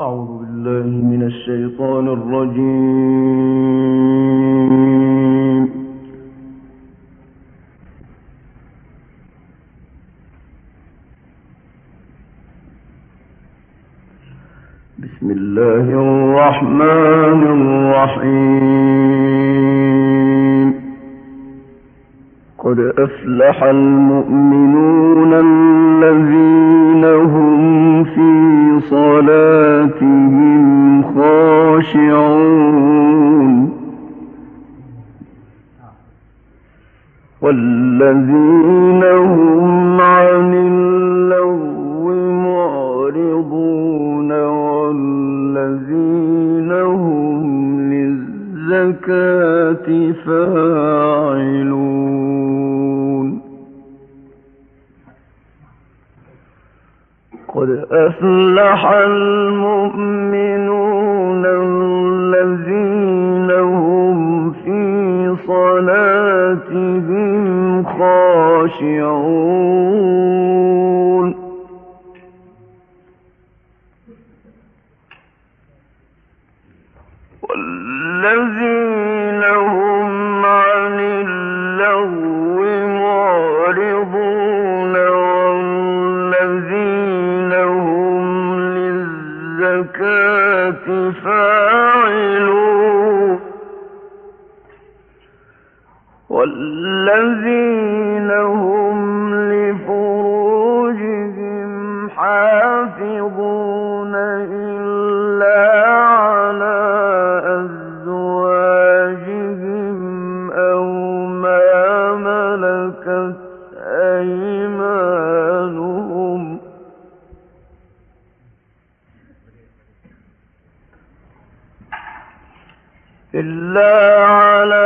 أعوذ بالله من الشيطان الرجيم. بسم الله الرحمن الرحيم. قد أفلح المؤمنين قد أفلح المؤمنون الذين هم في صلاتهم خاشعون. إلا على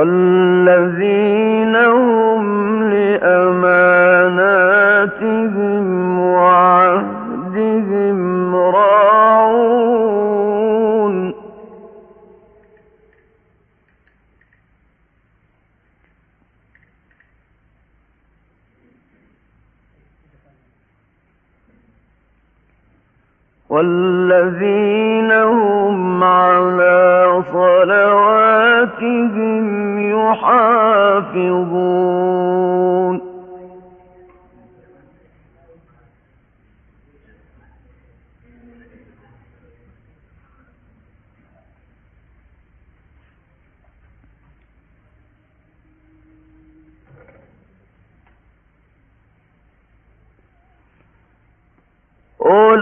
والذين Oh,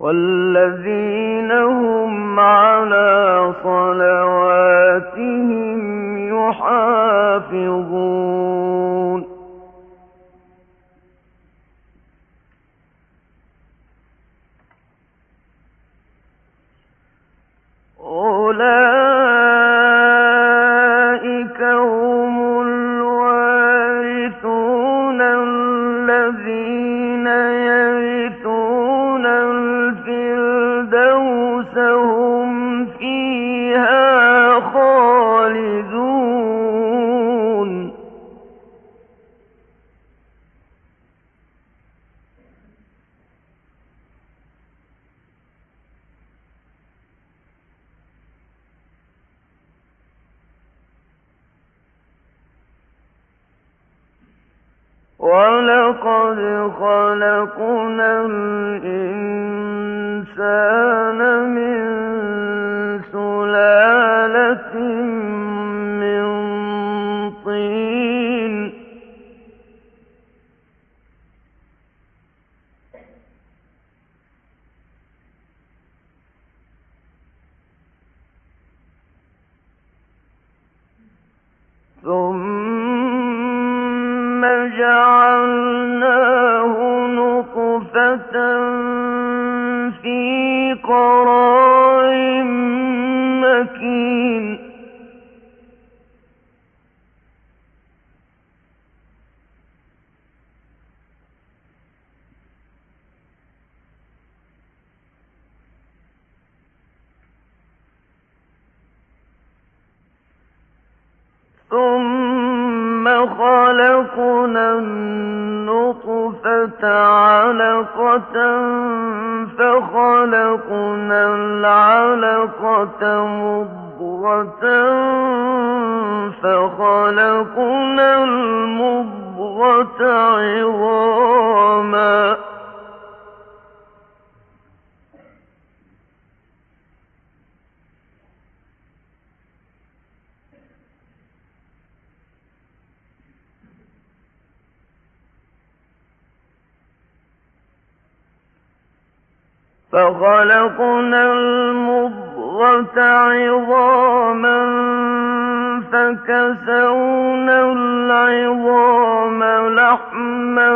والذين هم على صلواتهم يحافظون. ولقد خلقنا الإنسان من خلقنا النطفة علقة فخلقنا العلقة مضغة فخلقنا المضغة عظاما فخلقنا المضغة عظاما فكسونا العظام لحما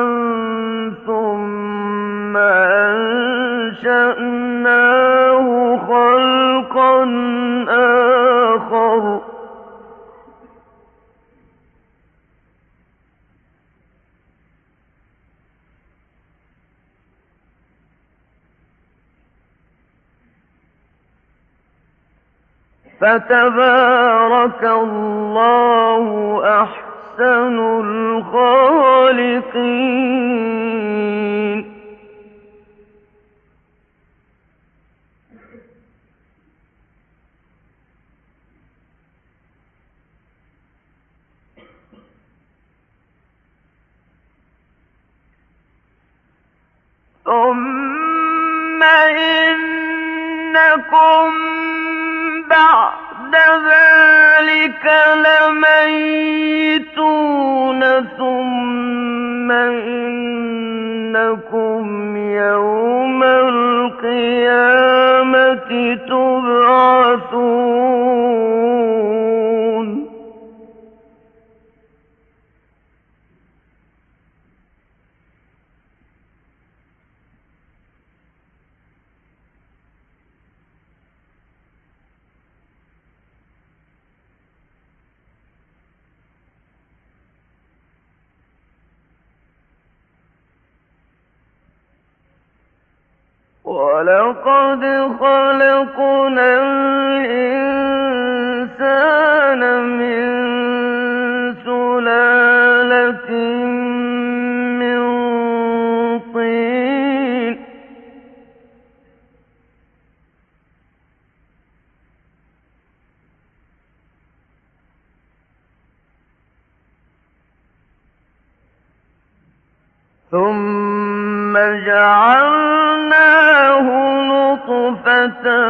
ثم أنشأناه خلقا آخر فتبارك الله أحسن الخالقين. ثم إنكم بعد ذلك لميتون ثم إنكم يوم القيامة ولقد خلقنا الإنسان نطفة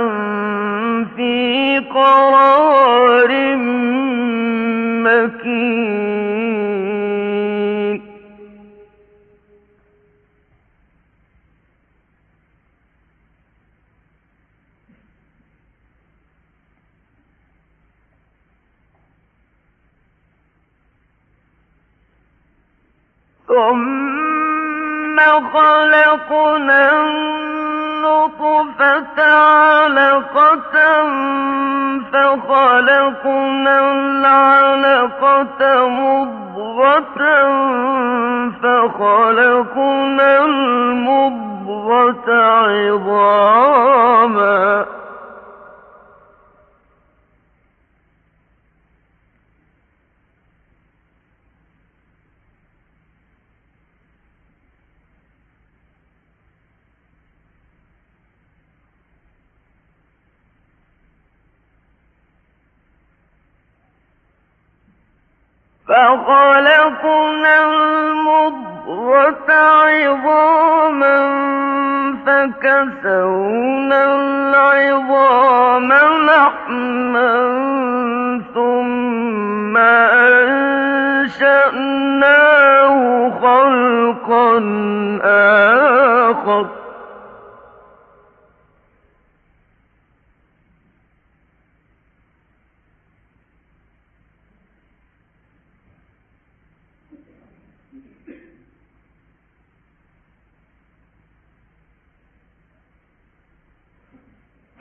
فخلقنا المضغة عظاما فكسونا العظام لحما ثم أنشأناه خلقا آخر.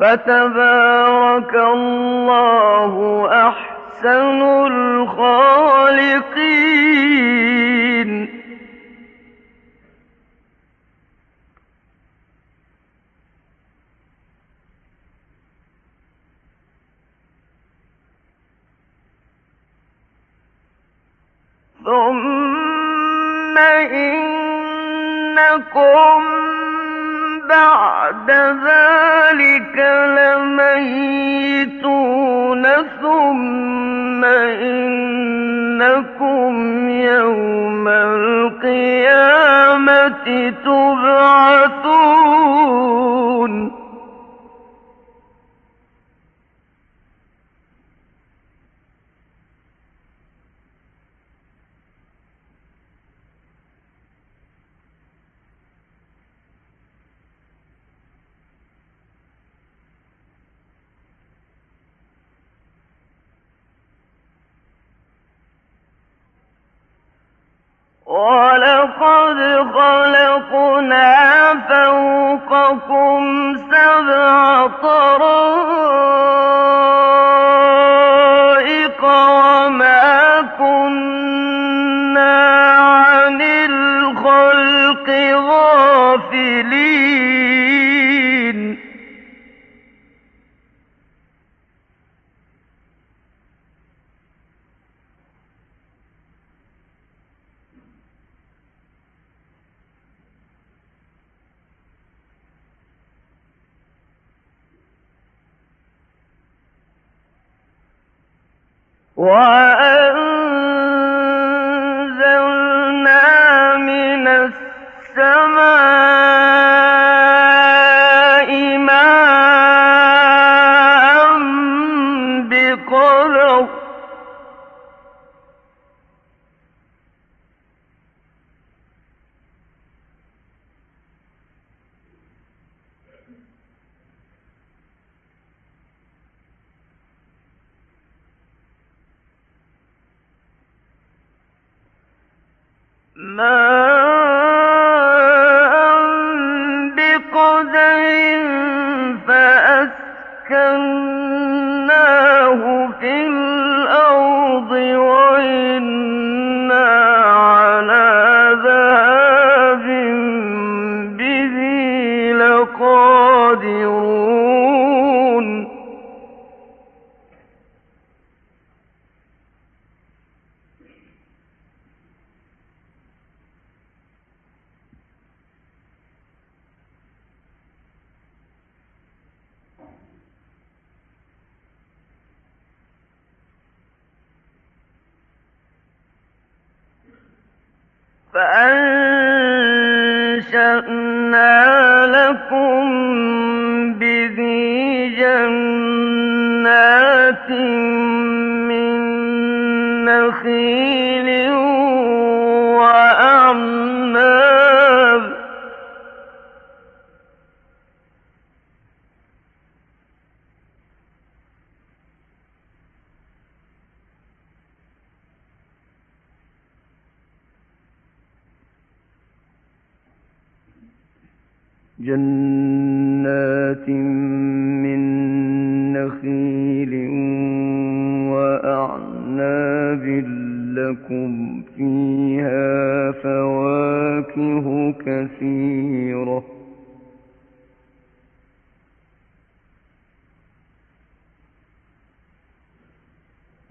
فتبارك الله أحسن الخالقين. ثم إنكم بعد ذلك لميتون ثم إنكم يوم القيامة تبعثون. ولقد خلقنا فوقكم سبع طرائق ماء فأنشأنا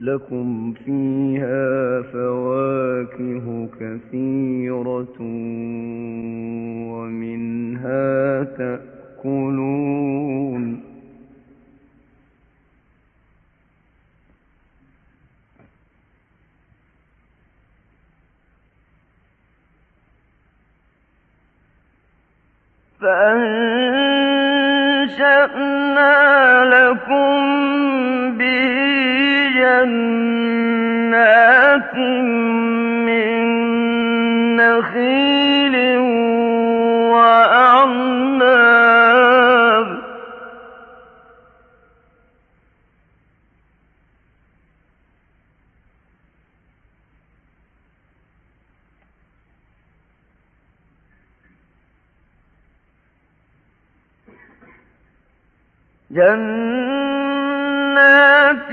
لكم فيها فواكه كثيرة ومنها تأكلون فأنشأنا لكم جنات من نخيل وأعناب جنات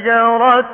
وشجرة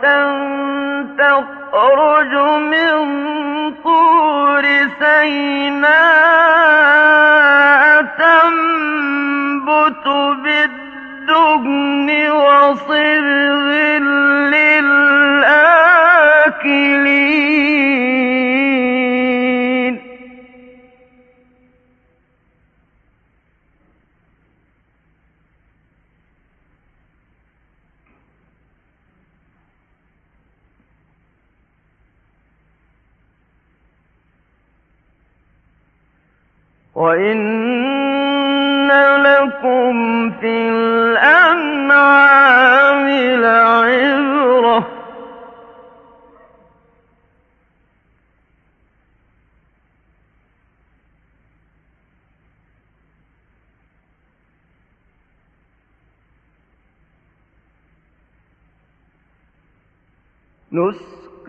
وإن لكم في الأنعام لعبرة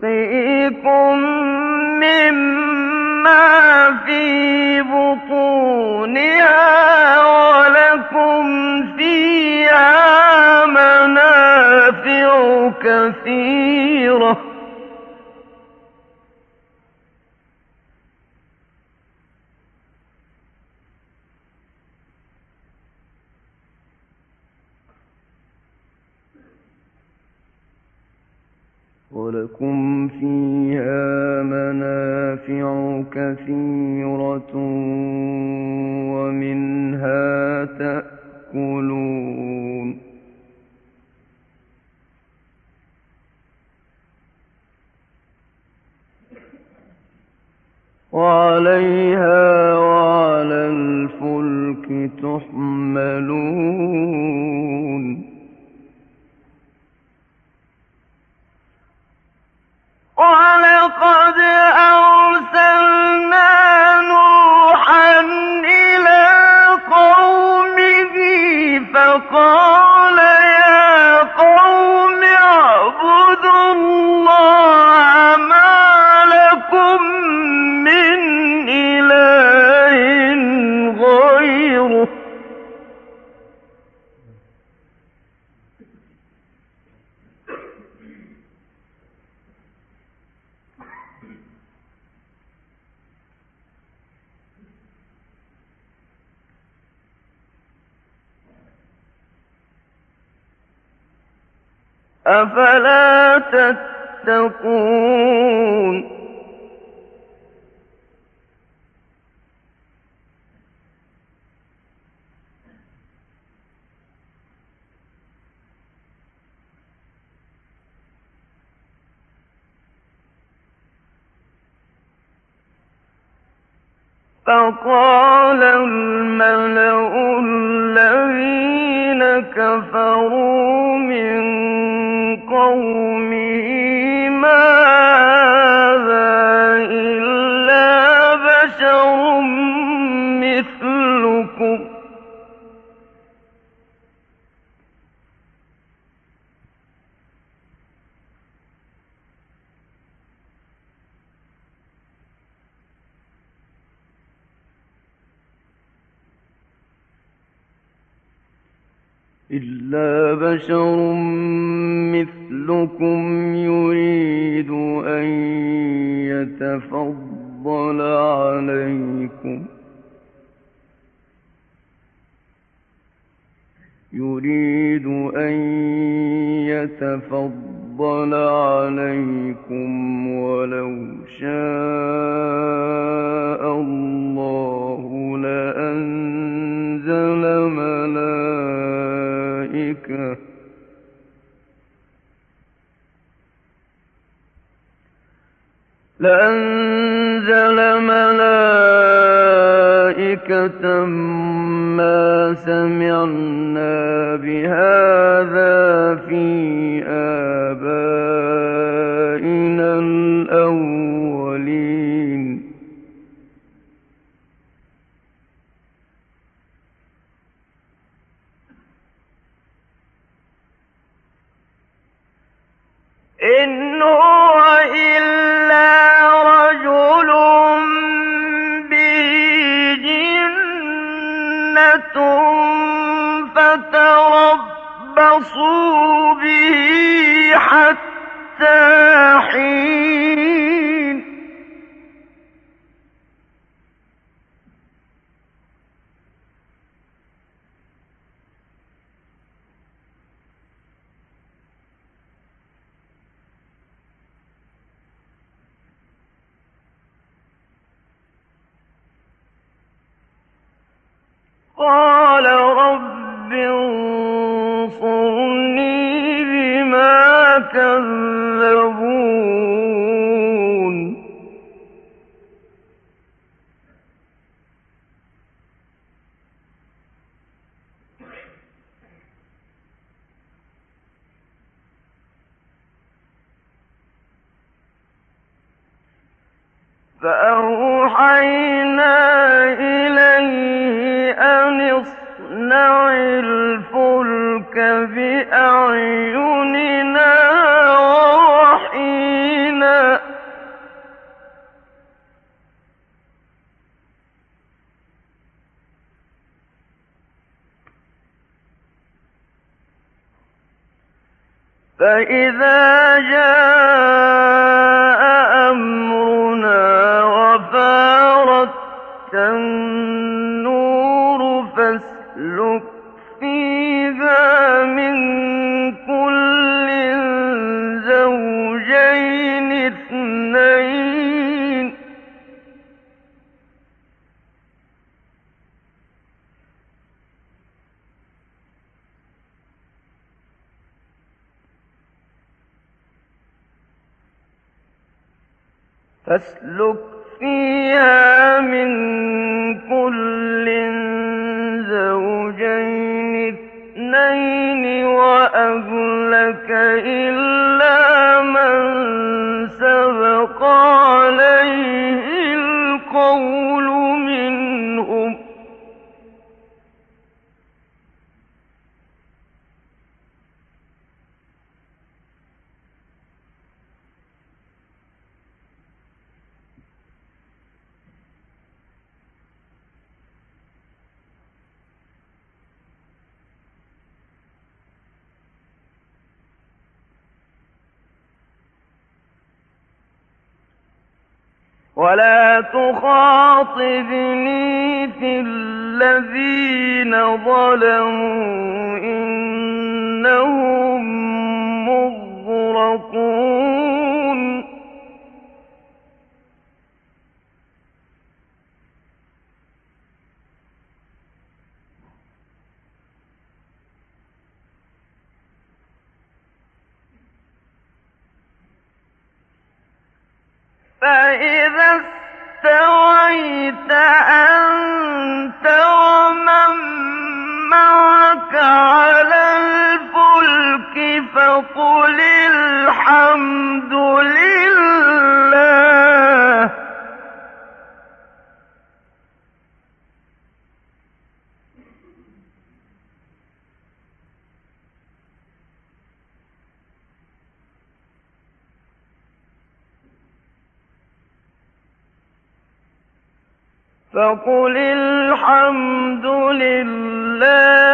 نسقيكم منافع فقال أفلا تتقون؟ فقال الملأ الذين كفروا بشر قال رب انصرني بما كذب فإذا جاء أسلك ولا تخاطبني في الذين ظلموا إنهم فإذا فقل الحمد لله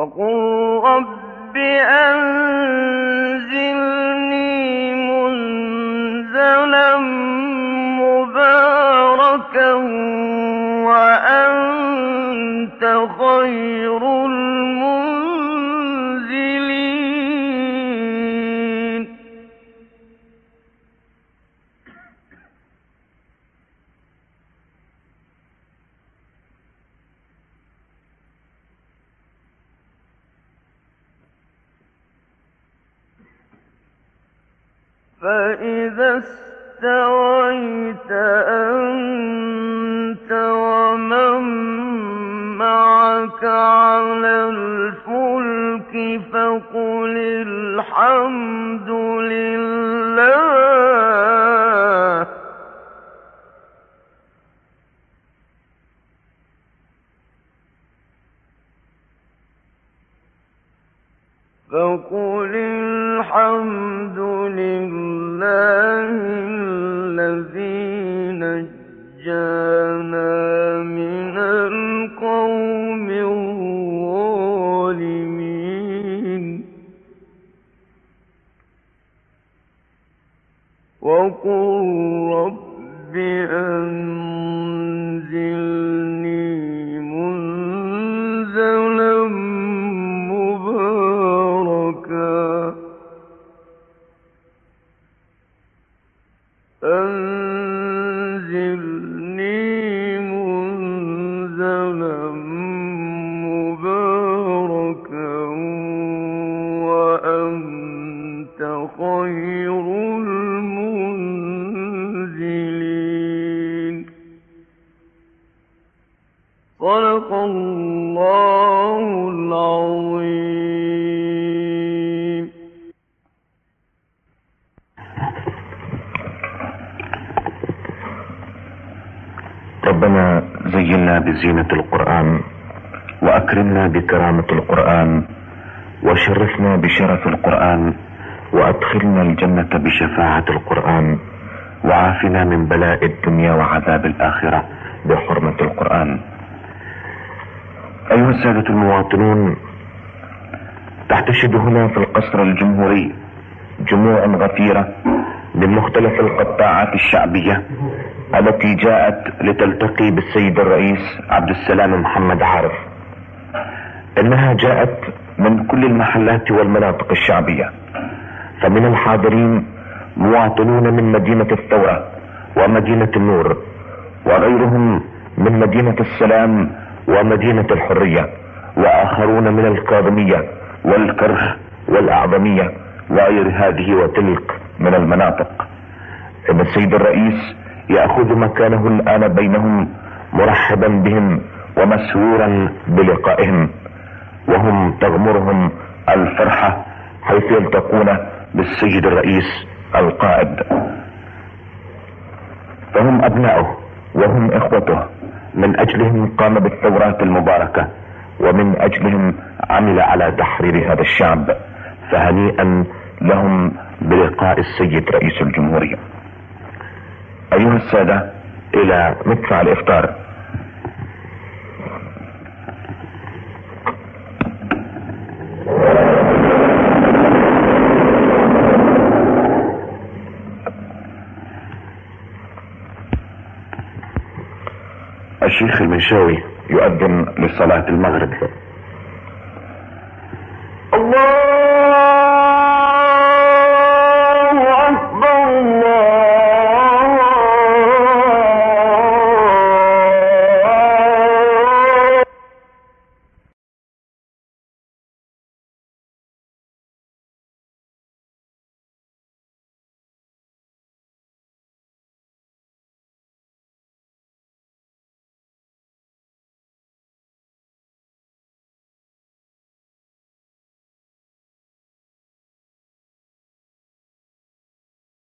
وقل رب أنزلني منزلا مباركا وأنت خير على الفلك فقل الحمد لله. فقل الحمد لله الذي نجانا وقل رب أنزلني بزينة القرآن وأكرمنا بكرامة القرآن وشرفنا بشرف القرآن وأدخلنا الجنة بشفاعة القرآن وعافنا من بلاء الدنيا وعذاب الآخرة بحرمة القرآن. أيها السادة المواطنون تحتشد هنا في القصر الجمهوري جموع غفيرة من مختلف القطاعات الشعبية التي جاءت لتلتقي بالسيد الرئيس عبد السلام محمد عارف. إنها جاءت من كل المحلات والمناطق الشعبية. فمن الحاضرين مواطنون من مدينة الثورة ومدينة النور وغيرهم من مدينة السلام ومدينة الحرية وآخرون من الكاظمية والكرخ والأعظمية وغير هذه وتلك من المناطق. إن السيد الرئيس يأخذ مكانه الآن بينهم مرحبا بهم ومسرورا بلقائهم وهم تغمرهم الفرحة حيث يلتقون بالسيد الرئيس القائد. فهم أبناؤه وهم إخوته من أجلهم قام بالثورات المباركة ومن أجلهم عمل على تحرير هذا الشعب فهنيئا لهم بلقاء السيد رئيس الجمهورية. أيها السادة إلى مدفع الإفطار. الشيخ المنشاوي يؤذن لصلاة المغرب.